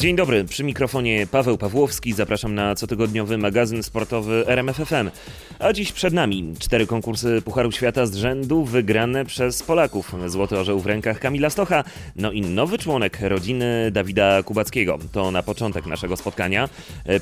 Dzień dobry, przy mikrofonie Paweł Pawłowski. Zapraszam na cotygodniowy magazyn sportowy RMFFM. A dziś przed nami cztery konkursy Pucharu Świata z rzędu wygrane przez Polaków. Złoty orzeł w rękach Kamila Stocha, no i nowy członek rodziny Dawida Kubackiego. To na początek naszego spotkania.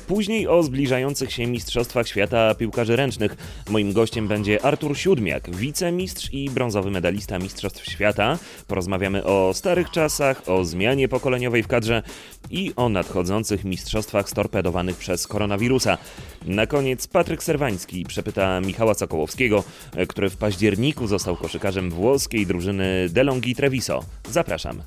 Później o zbliżających się Mistrzostwach Świata piłkarzy ręcznych. Moim gościem będzie Artur Siódmiak, wicemistrz i brązowy medalista Mistrzostw Świata. Porozmawiamy o starych czasach, o zmianie pokoleniowej w kadrze i o nadchodzących mistrzostwach storpedowanych przez koronawirusa. Na koniec Patryk Serwański przepyta Michała Sokołowskiego, który w październiku został koszykarzem włoskiej drużyny DeLonghi Treviso. Zapraszam.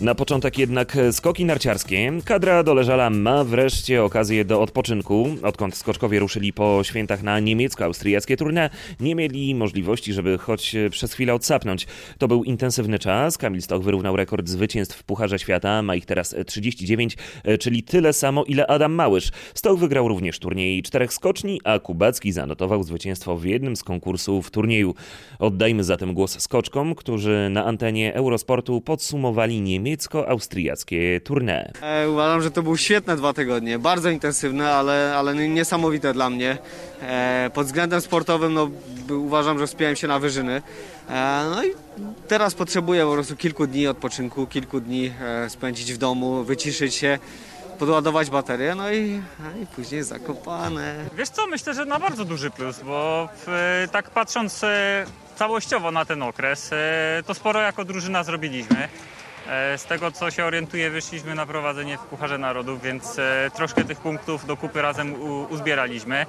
Na początek jednak skoki narciarskie. Kadra Doleżala ma wreszcie okazję do odpoczynku. Odkąd skoczkowie ruszyli po świętach na niemiecko-austriackie tournée, nie mieli możliwości, żeby choć przez chwilę odsapnąć. To był intensywny czas. Kamil Stoch wyrównał rekord zwycięstw w Pucharze Świata. Ma ich teraz 39, czyli tyle samo, ile Adam Małysz. Stoch wygrał również turniej czterech skoczni, a Kubacki zanotował zwycięstwo w jednym z konkursów turnieju. Oddajmy zatem głos skoczkom, którzy na antenie Eurosportu podsumowali niemieckie niemiecko-austriackie tournée. E, uważam, że to były świetne dwa tygodnie, bardzo intensywne, ale, ale niesamowite dla mnie. E, pod względem sportowym no, uważam, że wspiąłem się na wyżyny. E, no i teraz potrzebuję po prostu kilku dni odpoczynku, kilku dni e, spędzić w domu, wyciszyć się podładować baterię, no i, no i później zakopane. Wiesz co, myślę, że na bardzo duży plus, bo w, tak patrząc e, całościowo na ten okres, e, to sporo jako drużyna zrobiliśmy. E, z tego co się orientuję, wyszliśmy na prowadzenie w Pucharze Narodów, więc e, troszkę tych punktów do kupy razem uzbieraliśmy.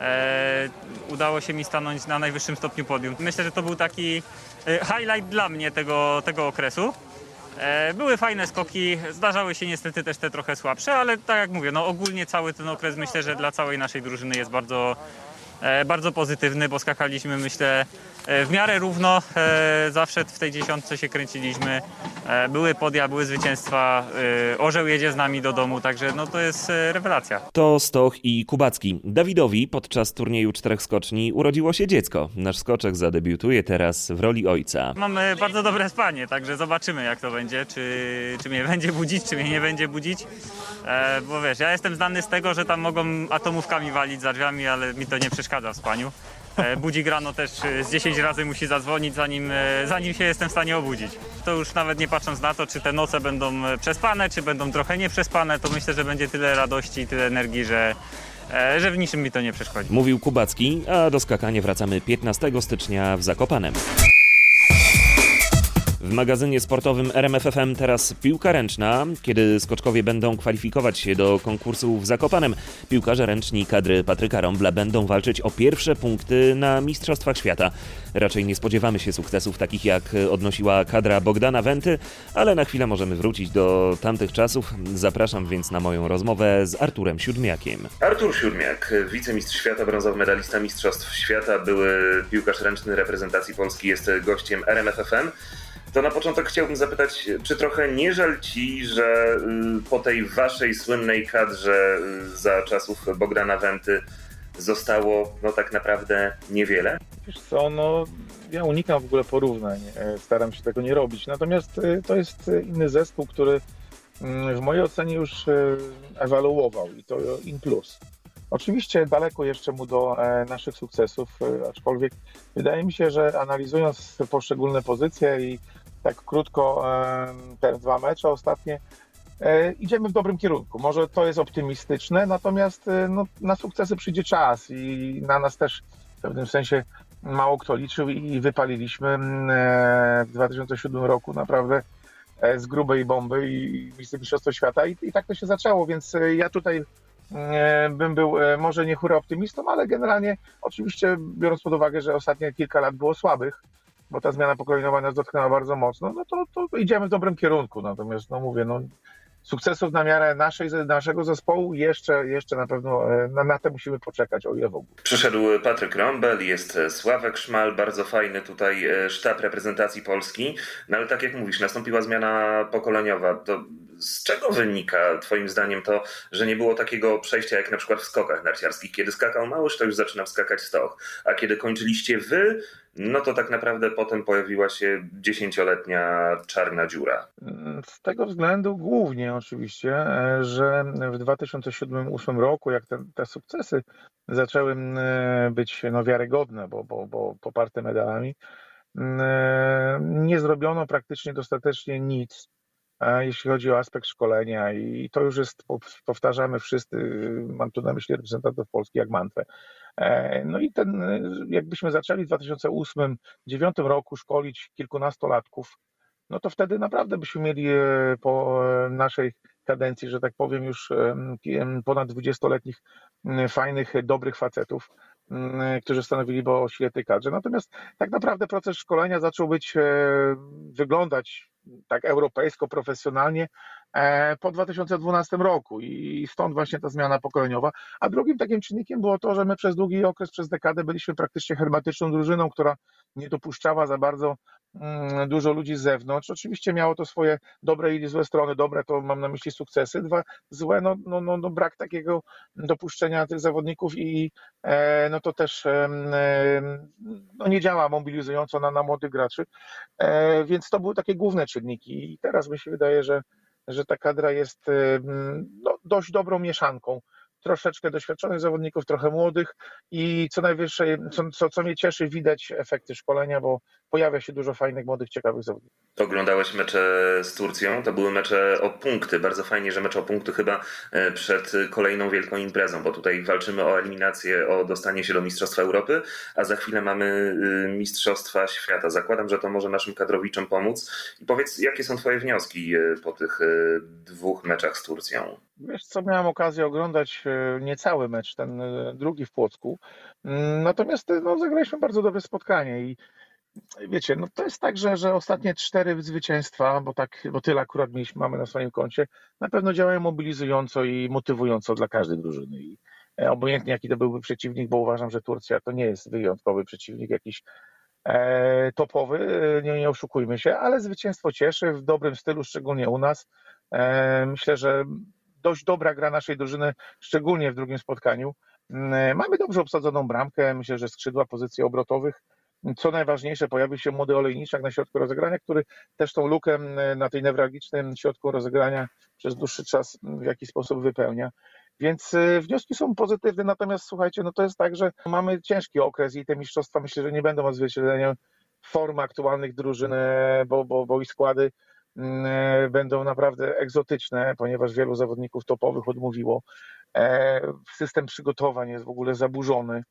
E, udało się mi stanąć na najwyższym stopniu podium. Myślę, że to był taki highlight dla mnie tego, tego okresu. Były fajne skoki, zdarzały się niestety też te trochę słabsze, ale tak jak mówię, no ogólnie cały ten okres myślę, że dla całej naszej drużyny jest bardzo, bardzo pozytywny, bo skakaliśmy myślę E, w miarę równo, e, zawsze w tej dziesiątce się kręciliśmy. E, były podia, były zwycięstwa, orzeł jedzie z nami do domu, także no to jest rewelacja. To Stoch i Kubacki. Dawidowi podczas turnieju czterech skoczni urodziło się dziecko. Nasz skoczek zadebiutuje teraz w roli ojca. Mamy bardzo dobre spanie, także zobaczymy jak to będzie, czy, czy mnie będzie budzić, czy mnie nie będzie budzić. E, bo wiesz, ja jestem znany z tego, że tam mogą atomówkami walić za drzwiami, ale mi to nie przeszkadza w spaniu. E, budzik rano też e, z 10 razy musi zadzwonić, zanim, e, zanim się jestem w stanie obudzić. To już nawet nie patrząc na to, czy te noce będą przespane, czy będą trochę nieprzespane, to myślę, że będzie tyle radości i tyle energii, że, że w niczym mi to nie przeszkodzi. Mówił Kubacki, a do skakania wracamy 15 stycznia w Zakopanem. W magazynie sportowym RMFFM teraz piłka ręczna. Kiedy skoczkowie będą kwalifikować się do konkursu w Zakopanem, piłkarze ręczni kadry Patryka Rombla będą walczyć o pierwsze punkty na Mistrzostwach Świata. Raczej nie spodziewamy się sukcesów takich jak odnosiła kadra Bogdana Wenty, ale na chwilę możemy wrócić do tamtych czasów. Zapraszam więc na moją rozmowę z Arturem Siódmiakiem. Artur Siódmiak, wicemistrz świata, brązowy medalista Mistrzostw Świata, były piłkarz ręczny reprezentacji Polski, jest gościem RMFFM. To na początek chciałbym zapytać, czy trochę nie żal ci, że y, po tej waszej słynnej kadrze y, za czasów Bogdana Wenty zostało no tak naprawdę niewiele? Wiesz co, no ja unikam w ogóle porównań, e, staram się tego nie robić. Natomiast e, to jest inny zespół, który mm, w mojej ocenie już ewaluował i to in plus. Oczywiście daleko jeszcze mu do naszych sukcesów, aczkolwiek wydaje mi się, że analizując poszczególne pozycje i tak krótko te dwa mecze ostatnie, e, idziemy w dobrym kierunku. Może to jest optymistyczne, natomiast e, no, na sukcesy przyjdzie czas i na nas też w pewnym sensie mało kto liczył i wypaliliśmy e, w 2007 roku naprawdę z grubej bomby i mistrzostwo świata I, i tak to się zaczęło, więc ja tutaj e, bym był e, może nie hura optymistą, ale generalnie oczywiście biorąc pod uwagę, że ostatnie kilka lat było słabych, bo ta zmiana pokoleniowa nas dotknęła bardzo mocno, no to, to idziemy w dobrym kierunku. Natomiast no mówię, no sukcesów na miarę naszej, naszego zespołu jeszcze, jeszcze na pewno e, na, na te musimy poczekać, o ile w ogóle. Przyszedł Patryk Rombel, jest Sławek Szmal, bardzo fajny tutaj e, sztab reprezentacji Polski, no ale tak jak mówisz, nastąpiła zmiana pokoleniowa. To z czego wynika Twoim zdaniem to, że nie było takiego przejścia jak na przykład w skokach narciarskich? Kiedy skakał Małysz, to już zaczyna skakać Stoch, a kiedy kończyliście Wy, no to tak naprawdę potem pojawiła się dziesięcioletnia czarna dziura. Z tego względu głównie oczywiście, e, że w 2007-2008 roku, jak te, te, sukcesy zaczęły e, być no, wiarygodne, bo, bo, bo poparte medalami, e, nie zrobiono praktycznie dostatecznie nic jeśli chodzi o aspekt szkolenia i to już jest, powtarzamy wszyscy, mam tu na myśli reprezentantów Polski jak mantrę. E, no i ten, jakbyśmy zaczęli w 2008-2009 roku szkolić kilkunastolatków, no to wtedy naprawdę byśmy mieli e, po naszej kadencji, że tak powiem, już ponad 20-letnich fajnych, dobrych facetów, którzy stanowiliby o sile tej kadrze. Natomiast tak naprawdę proces szkolenia zaczął być, e, wyglądać tak europejsko, profesjonalnie po 2012 roku i stąd właśnie ta zmiana pokoleniowa. A drugim takim czynnikiem było to, że my przez długi okres, przez dekadę byliśmy praktycznie hermetyczną drużyną, która nie dopuszczała za bardzo mm, dużo ludzi z zewnątrz. Oczywiście miało to swoje dobre i złe strony. Dobre to mam na myśli sukcesy, dwa złe, no, no, no, no brak takiego dopuszczenia tych zawodników i e, no to też e, no nie działa mobilizująco na, na młodych graczy, e, więc to były takie główne czynniki i teraz mi się wydaje, że, że ta kadra jest no, dość dobrą mieszanką. Troszeczkę doświadczonych zawodników, trochę młodych i co najwyższe, co, co, co mnie cieszy, widać efekty szkolenia, bo pojawia się dużo fajnych, młodych, ciekawych zawodników. Oglądałeś mecze z Turcją, to były mecze o punkty. Bardzo fajnie, że mecze o punkty chyba e, przed kolejną wielką imprezą, bo tutaj walczymy o eliminację, o dostanie się do Mistrzostwa Europy, a za chwilę mamy y, Mistrzostwa Świata. Zakładam, że to może naszym kadrowiczom pomóc. I powiedz, jakie są Twoje wnioski e, po tych e, dwóch meczach z Turcją? Wiesz co, miałem okazję oglądać niecały mecz, ten drugi w Płocku. Mm, natomiast no, zagraliśmy bardzo dobre spotkanie i wiecie, no to jest tak, że, że ostatnie cztery zwycięstwa, bo tak, bo tyle akurat mieliśmy, mamy na swoim koncie, na pewno działają mobilizująco i motywująco dla każdej drużyny. I e, obojętnie jaki to byłby przeciwnik, bo uważam, że Turcja to nie jest wyjątkowy przeciwnik, jakiś e, topowy, e, nie, nie oszukujmy się, ale zwycięstwo cieszy w dobrym stylu, szczególnie u nas. E, myślę, że dość dobra gra naszej drużyny, szczególnie w drugim spotkaniu. Mm, mamy dobrze obsadzoną bramkę, myślę, że skrzydła pozycji obrotowych co najważniejsze, pojawił się młody olejniczak na środku rozegrania, który też tą lukę na tej newralgicznym środku rozegrania przez dłuższy czas w jakiś sposób wypełnia. Więc y, wnioski są pozytywne, natomiast słuchajcie, no to jest tak, że mamy ciężki okres i te mistrzostwa myślę, że nie będą odzwierciedleniem formy aktualnych drużyn, e, bo, bo, bo i składy e, będą naprawdę egzotyczne, ponieważ wielu zawodników topowych odmówiło. E, system przygotowań jest w ogóle zaburzony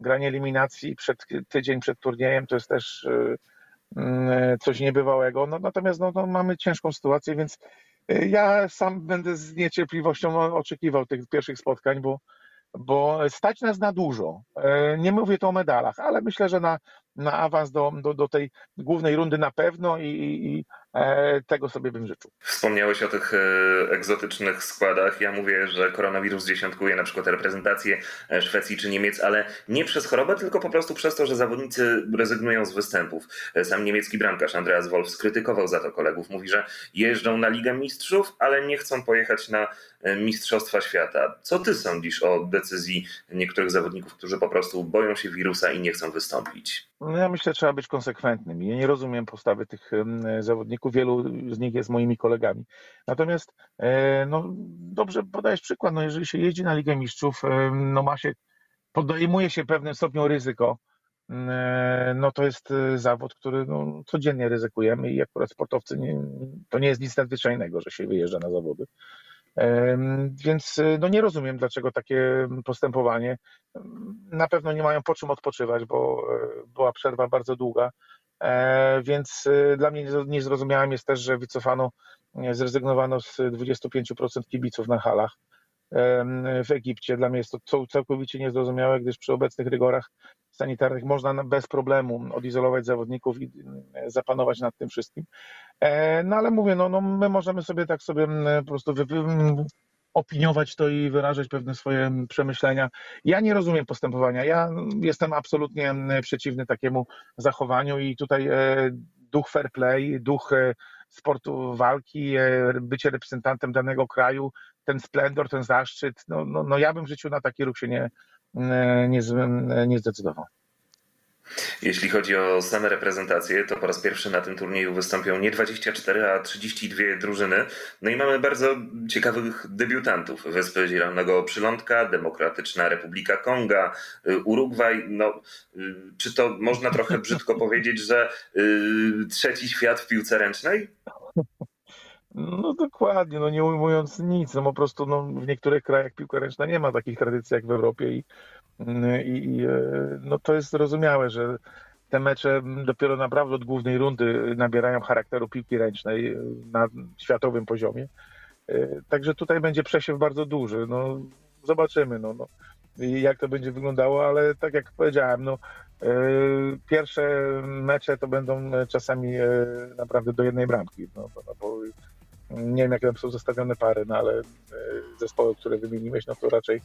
granie eliminacji przed, tydzień przed turniejem to jest też y, y, coś niebywałego. No, natomiast no, no, mamy ciężką sytuację, więc y, ja sam będę z niecierpliwością oczekiwał tych pierwszych spotkań, bo, bo stać nas na dużo. Nie mówię tu o medalach, ale myślę, że na, na awans do, do, do tej głównej rundy na pewno i, i E, tego sobie bym życzył. Wspomniałeś o tych e, egzotycznych składach. Ja mówię, że koronawirus dziesiątkuje na przykład reprezentację e, Szwecji czy Niemiec, ale nie przez chorobę, tylko po prostu przez to, że zawodnicy rezygnują z występów. Sam niemiecki bramkarz Andreas Wolf skrytykował za to kolegów. Mówi, że jeżdżą na Ligę Mistrzów, ale nie chcą pojechać na Mistrzostwa Świata. Co ty sądzisz o decyzji niektórych zawodników, którzy po prostu boją się wirusa i nie chcą wystąpić? No ja myślę, że trzeba być konsekwentnym. Ja nie rozumiem postawy tych zawodników. Wielu z nich jest moimi kolegami. Natomiast e, no, dobrze podajesz przykład. No, jeżeli się jeździ na Ligę Mistrzów, no ma się, podejmuje się pewnym stopniu ryzyko. E, no to jest e, zawód, który no, codziennie ryzykujemy i akurat sportowcy nie, to nie jest nic nadzwyczajnego, że się wyjeżdża na zawody. Więc no nie rozumiem, dlaczego takie postępowanie. Na pewno nie mają po czym odpoczywać, bo była przerwa bardzo długa. E, więc dla mnie niezrozumiałym jest też, że wycofano, zrezygnowano z 25% kibiców na halach. W Egipcie. Dla mnie jest to całkowicie niezrozumiałe, gdyż przy obecnych rygorach sanitarnych można bez problemu odizolować zawodników i zapanować nad tym wszystkim. No ale mówię, no, no my możemy sobie tak sobie po prostu wy, opiniować to i wyrażać pewne swoje przemyślenia. Ja nie rozumiem postępowania. Ja jestem absolutnie przeciwny takiemu zachowaniu i tutaj duch fair play, duch sportu walki, bycie reprezentantem danego kraju, ten splendor, ten zaszczyt, no, no, no ja bym w życiu na taki ruch się nie, nie, nie zdecydował. Jeśli chodzi o same reprezentacje, to po raz pierwszy na tym turnieju wystąpią nie 24, a 32 drużyny. No i mamy bardzo ciekawych debiutantów. Wyspy Zielonego Przylądka, Demokratyczna Republika Konga, y, Urugwaj. No, y, czy to można trochę brzydko powiedzieć, że yy, trzeci świat w piłce ręcznej? No dokładnie, no nie ujmując nic, no po prostu no, w niektórych krajach piłka ręczna nie ma takich tradycji jak w Europie i i, i e, no to jest zrozumiałe, że te mecze dopiero naprawdę od głównej rundy nabierają charakteru piłki ręcznej e, na światowym poziomie. Także tutaj będzie przesiew bardzo duży. No, zobaczymy, no, no, jak to będzie wyglądało, ale tak jak powiedziałem, no, pierwsze mecze to będą czasami naprawdę do jednej bramki. No, no, bo nie wiem, jak tam są zostawione pary, no, ale zespoły, które wymieniłeś, no to raczej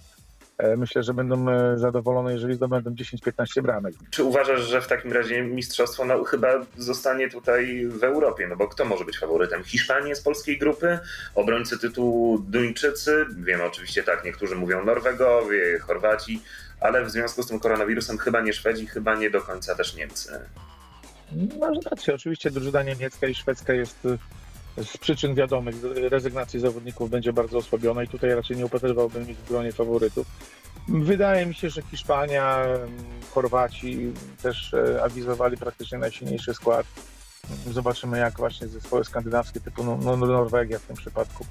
myślę, że będą e, zadowolone, jeżeli zdobędą 10-15 bramek. Czy uważasz, że w takim razie mistrzostwo no, chyba zostanie tutaj w Europie? No bo kto może być faworytem? Hiszpanie z polskiej grupy? Obrońcy tytułu Duńczycy? Wiemy oczywiście tak, niektórzy mówią Norwegowie, Chorwaci, ale w związku z tym koronawirusem chyba nie Szwedzi, chyba nie do końca też Niemcy. Masz rację, oczywiście drużyna niemiecka i szwedzka jest z przyczyn wiadomych rezygnacji zawodników będzie bardzo osłabiona i tutaj raczej nie upatrywałbym ich w gronie faworytów. Wydaje mi się, że Hiszpania, Chorwaci też e, awizowali praktycznie najsilniejszy skład. Zobaczymy, jak właśnie zespoły skandynawskie typu no Norwegia w tym przypadku,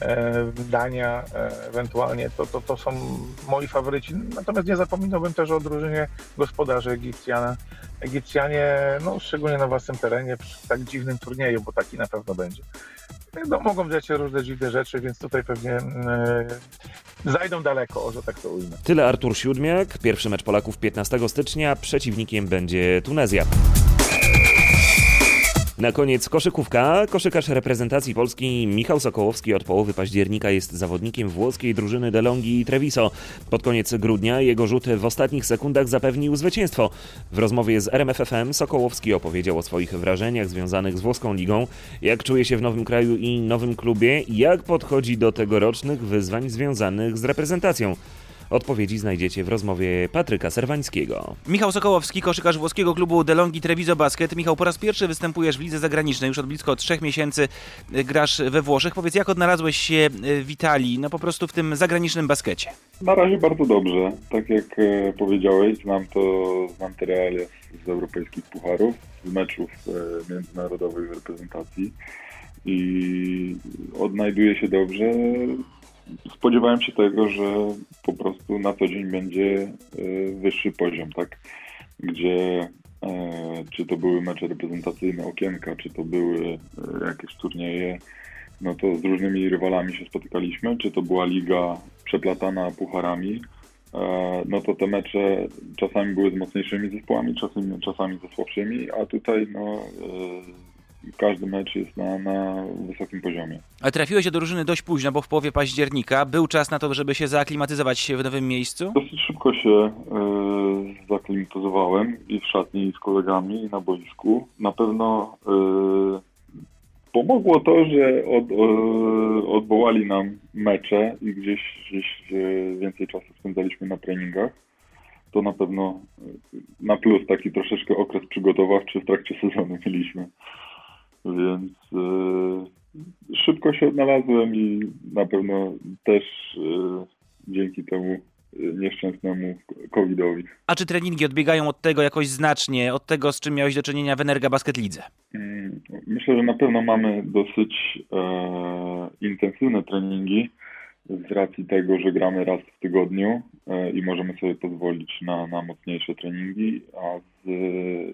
e, Dania e, ewentualnie, to, to, to są moi faworyci. Natomiast nie zapominałbym też o drużynie gospodarzy Egipcjana, Egipcjanie, no szczególnie na własnym terenie, przy tak dziwnym turnieju, bo taki na pewno będzie. No, mogą dziać się różne dziwne rzeczy, więc tutaj pewnie yy, zajdą daleko, że tak to ujmę. Tyle Artur Siódmiak. Pierwszy mecz Polaków 15 stycznia. Przeciwnikiem będzie Tunezja. Na koniec koszykówka. Koszykarz reprezentacji Polski Michał Sokołowski od połowy października jest zawodnikiem włoskiej drużyny DeLonghi i Treviso. Pod koniec grudnia jego rzut w ostatnich sekundach zapewnił zwycięstwo. W rozmowie z RMFFM Sokołowski opowiedział o swoich wrażeniach związanych z włoską ligą, jak czuje się w nowym kraju i nowym klubie, jak podchodzi do tegorocznych wyzwań związanych z reprezentacją. Odpowiedzi znajdziecie w rozmowie Patryka Serwańskiego. Michał Sokołowski, koszykarz włoskiego klubu DeLonghi Treviso Basket. Michał, po raz pierwszy występujesz w lidze zagranicznej, już od blisko trzech miesięcy y, grasz we Włoszech. Powiedz, jak odnalazłeś się y, w Italii, no po prostu w tym zagranicznym baskecie? Na razie bardzo dobrze. Tak jak e, powiedziałeś, znam to, znam te realia z europejskich pucharów, z meczów e, międzynarodowych reprezentacji i odnajduję się dobrze spodziewałem się tego, że po prostu na co dzień będzie e, wyższy poziom, tak? Gdzie e, czy to były mecze reprezentacyjne, okienka, czy to były e, jakieś turnieje, no to z różnymi rywalami się spotykaliśmy, czy to była liga przeplatana pucharami, no to te mecze czasami były z mocniejszymi zespołami, czasami, czasami ze słabszymi, a tutaj no każdy mecz jest na, na wysokim poziomie. Ale trafiłeś do drużyny dość późno, bo w połowie października. Był czas na to, żeby się zaaklimatyzować w nowym miejscu? Dosyć szybko się e, zaklimatyzowałem i w szatni, i z kolegami, i na boisku. Na pewno e, pomogło to, że od, e, odwołali nam mecze i gdzieś, gdzieś więcej czasu spędzaliśmy na treningach. To na pewno na plus taki troszeczkę okres przygotowawczy w trakcie sezonu mieliśmy. Więc e, szybko się odnalazłem i na pewno też e, dzięki temu nieszczęsnemu COVID-owi. A czy treningi odbiegają od tego jakoś znacznie, od tego, z czym miałeś do czynienia w Energa Basket Lidze? Mm, myślę, że na pewno mamy dosyć e, intensywne treningi z racji tego, że gramy raz w tygodniu e, i możemy sobie pozwolić na, na mocniejsze treningi, a z,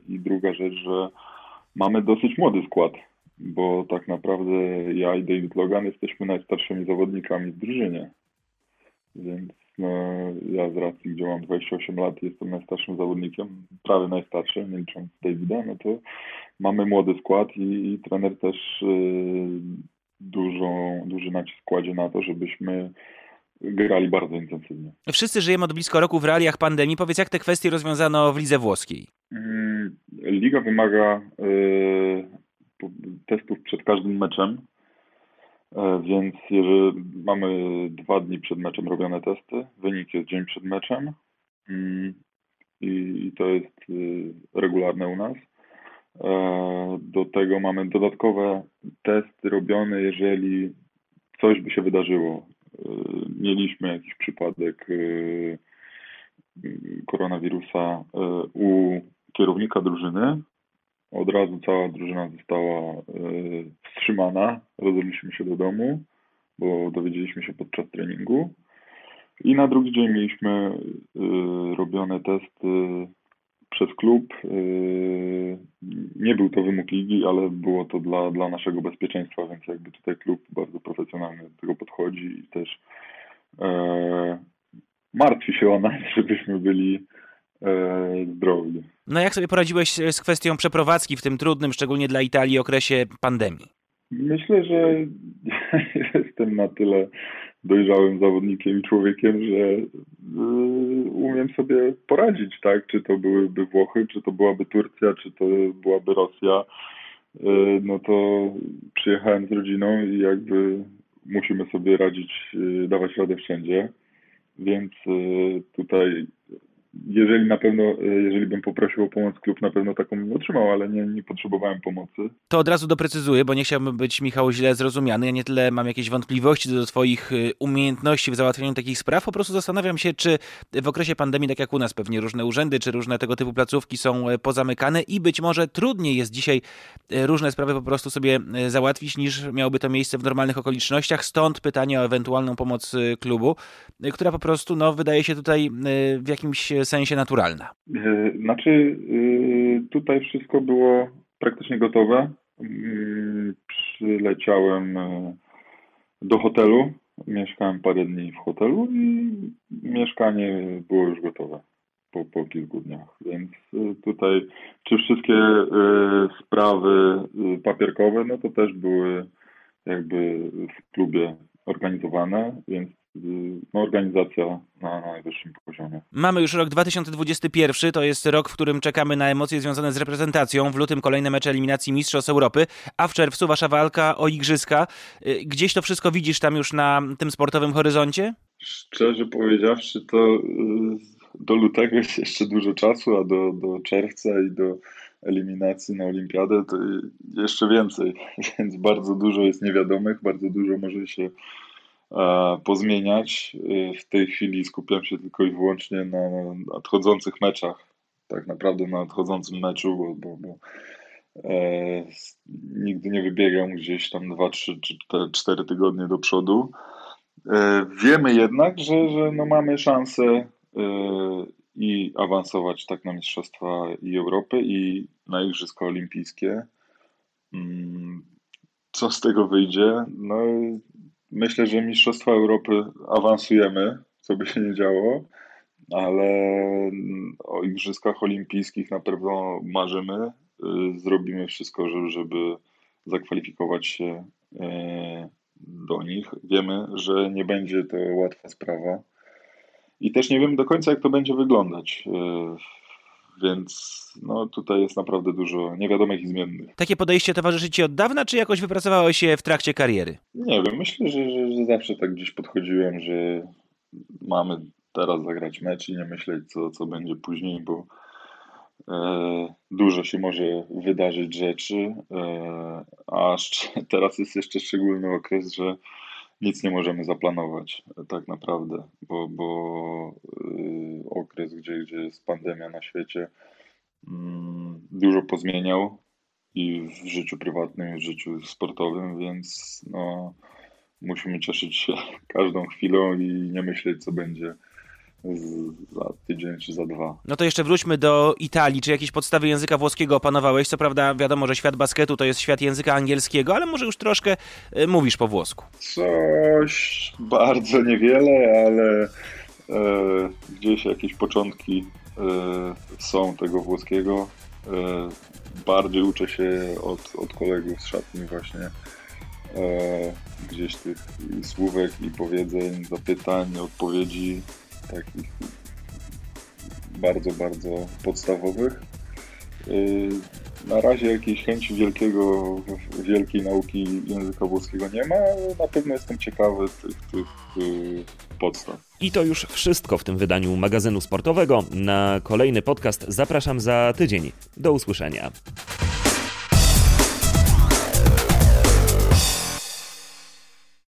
i druga rzecz, że mamy dosyć młody skład, bo tak naprawdę ja i David Logan jesteśmy najstarszymi zawodnikami w drużynie. więc no, ja z racji, gdzie mam 28 lat jestem najstarszym zawodnikiem, prawie najstarszy, nie licząc Davida, no to mamy młody skład i, i trener też y, dużą, duży nacisk kładzie na to, żebyśmy grali bardzo intensywnie. Wszyscy żyjemy od blisko roku w realiach pandemii. Powiedz, jak te kwestie rozwiązano w lidze włoskiej? Mm, Liga wymaga y, testów przed każdym meczem, e, więc jeżeli mamy dwa dni przed meczem robione testy, wynik jest dzień przed meczem mm, i, to jest y, regularne u nas. E, do tego mamy dodatkowe testy robione, jeżeli coś by się wydarzyło. E, mieliśmy jakiś przypadek koronawirusa u kierownika drużyny, od razu cała drużyna została wstrzymana. Rozeszliśmy się do domu, bo dowiedzieliśmy się podczas treningu. I na drugi dzień mieliśmy robione testy przez klub. Nie był to wymóg ligi, ale było to dla, dla naszego bezpieczeństwa, więc jakby tutaj klub bardzo profesjonalnie do tego podchodzi i też e, martwi się o nas, żebyśmy byli e, zdrowi. No jak sobie poradziłeś z kwestią przeprowadzki w tym trudnym, szczególnie dla Italii, okresie pandemii? Myślę, że jestem na tyle dojrzałym zawodnikiem i człowiekiem, że y, umiem sobie poradzić, tak? Czy to byłyby Włochy, czy to byłaby Turcja, czy to byłaby Rosja. Y, no to przyjechałem z rodziną i jakby musimy sobie radzić, y, dawać radę wszędzie. Więc tutaj jeżeli na pewno, e, jeżeli bym poprosił o pomoc, klub na pewno taką otrzymał, ale nie, nie potrzebowałem pomocy. To od razu doprecyzuję, bo nie chciałbym być, Michał, źle zrozumiany. Ja nie tyle mam jakieś wątpliwości do Twoich e, umiejętności w załatwianiu takich spraw, po prostu zastanawiam się, czy w okresie pandemii, tak jak u nas pewnie różne urzędy, czy różne tego typu placówki są e, pozamykane i być może trudniej jest dzisiaj różne sprawy po prostu sobie załatwić, niż miałoby to miejsce w normalnych okolicznościach. Stąd pytanie o ewentualną pomoc klubu, która po prostu, no, wydaje się tutaj w jakimś sensie naturalna? E, znaczy, e, tutaj wszystko było praktycznie gotowe. Mm, przyleciałem e, do hotelu, mieszkałem parę dni w hotelu i mieszkanie było już gotowe po, po kilku dniach. Więc tutaj, czy wszystkie sprawy papierkowe, no to też były jakby w klubie organizowane, więc organizacja na, na najwyższym poziomie. Mamy już rok 2021, to jest rok, w którym czekamy na emocje związane z reprezentacją. W lutym kolejne mecze eliminacji Mistrzostw Europy, a w czerwcu wasza walka o Igrzyska. Y, gdzieś to wszystko widzisz tam już na tym sportowym horyzoncie? Szczerze powiedziawszy, to y, do lutego jest jeszcze dużo czasu, a do, do czerwca i do eliminacji na olimpiadę to jeszcze więcej, więc bardzo dużo jest niewiadomych, bardzo dużo może się pozmieniać. E, w tej chwili skupiam się tylko i wyłącznie na nadchodzących meczach. Tak naprawdę na nadchodzącym meczu, bo, bo, bo e, nigdy nie wybiegam gdzieś tam 2, 3 czy 4 tygodnie do przodu. E, wiemy jednak, że, że no mamy szansę e, i awansować tak na Mistrzostwa i Europy i na Igrzyska Olimpijskie. Mm, co z tego wyjdzie? No, Myślę, że Mistrzostwa Europy awansujemy, co by się nie działo, ale o Igrzyskach Olimpijskich na pewno marzymy. Y, zrobimy wszystko, żeby, zakwalifikować się y, do nich. Wiemy, że nie będzie to łatwa sprawa. I też nie wiem do końca, jak to będzie wyglądać. Więc no, tutaj jest naprawdę dużo niewiadomych i zmiennych. Takie podejście towarzyszy Ci od dawna, czy jakoś wypracowałeś się w trakcie kariery? Nie wiem, myślę, że, że, że zawsze tak gdzieś podchodziłem, że mamy teraz zagrać mecz i nie myśleć, co, co będzie później, bo e, dużo się może wydarzyć rzeczy, e, a teraz jest jeszcze szczególny okres, że nic nie możemy zaplanować tak naprawdę, bo, bo yy, okres, gdzie, gdzie jest pandemia na świecie, yy, dużo pozmieniał i w życiu prywatnym, i w życiu sportowym, więc no, musimy cieszyć się każdą chwilą i nie myśleć, co będzie za tydzień czy za dwa. No to jeszcze wróćmy do Italii. Czy jakieś podstawy języka włoskiego opanowałeś? Co prawda wiadomo, że świat basketu to jest świat języka angielskiego, ale może już troszkę y, mówisz po włosku. Coś bardzo niewiele, ale e, gdzieś jakieś początki e, są tego włoskiego. E, bardziej uczę się od, od kolegów z szatni właśnie e, gdzieś tych słówek i powiedzeń, zapytań, odpowiedzi takich bardzo, bardzo podstawowych. Y, Na razie jakiejś chęci wielkiego, wielkiej nauki języka włoskiego nie ma, ale na pewno jestem ciekawy tych, tych y, podstaw. I to już wszystko w tym wydaniu magazynu sportowego. Na kolejny podcast zapraszam za tydzień. Do usłyszenia.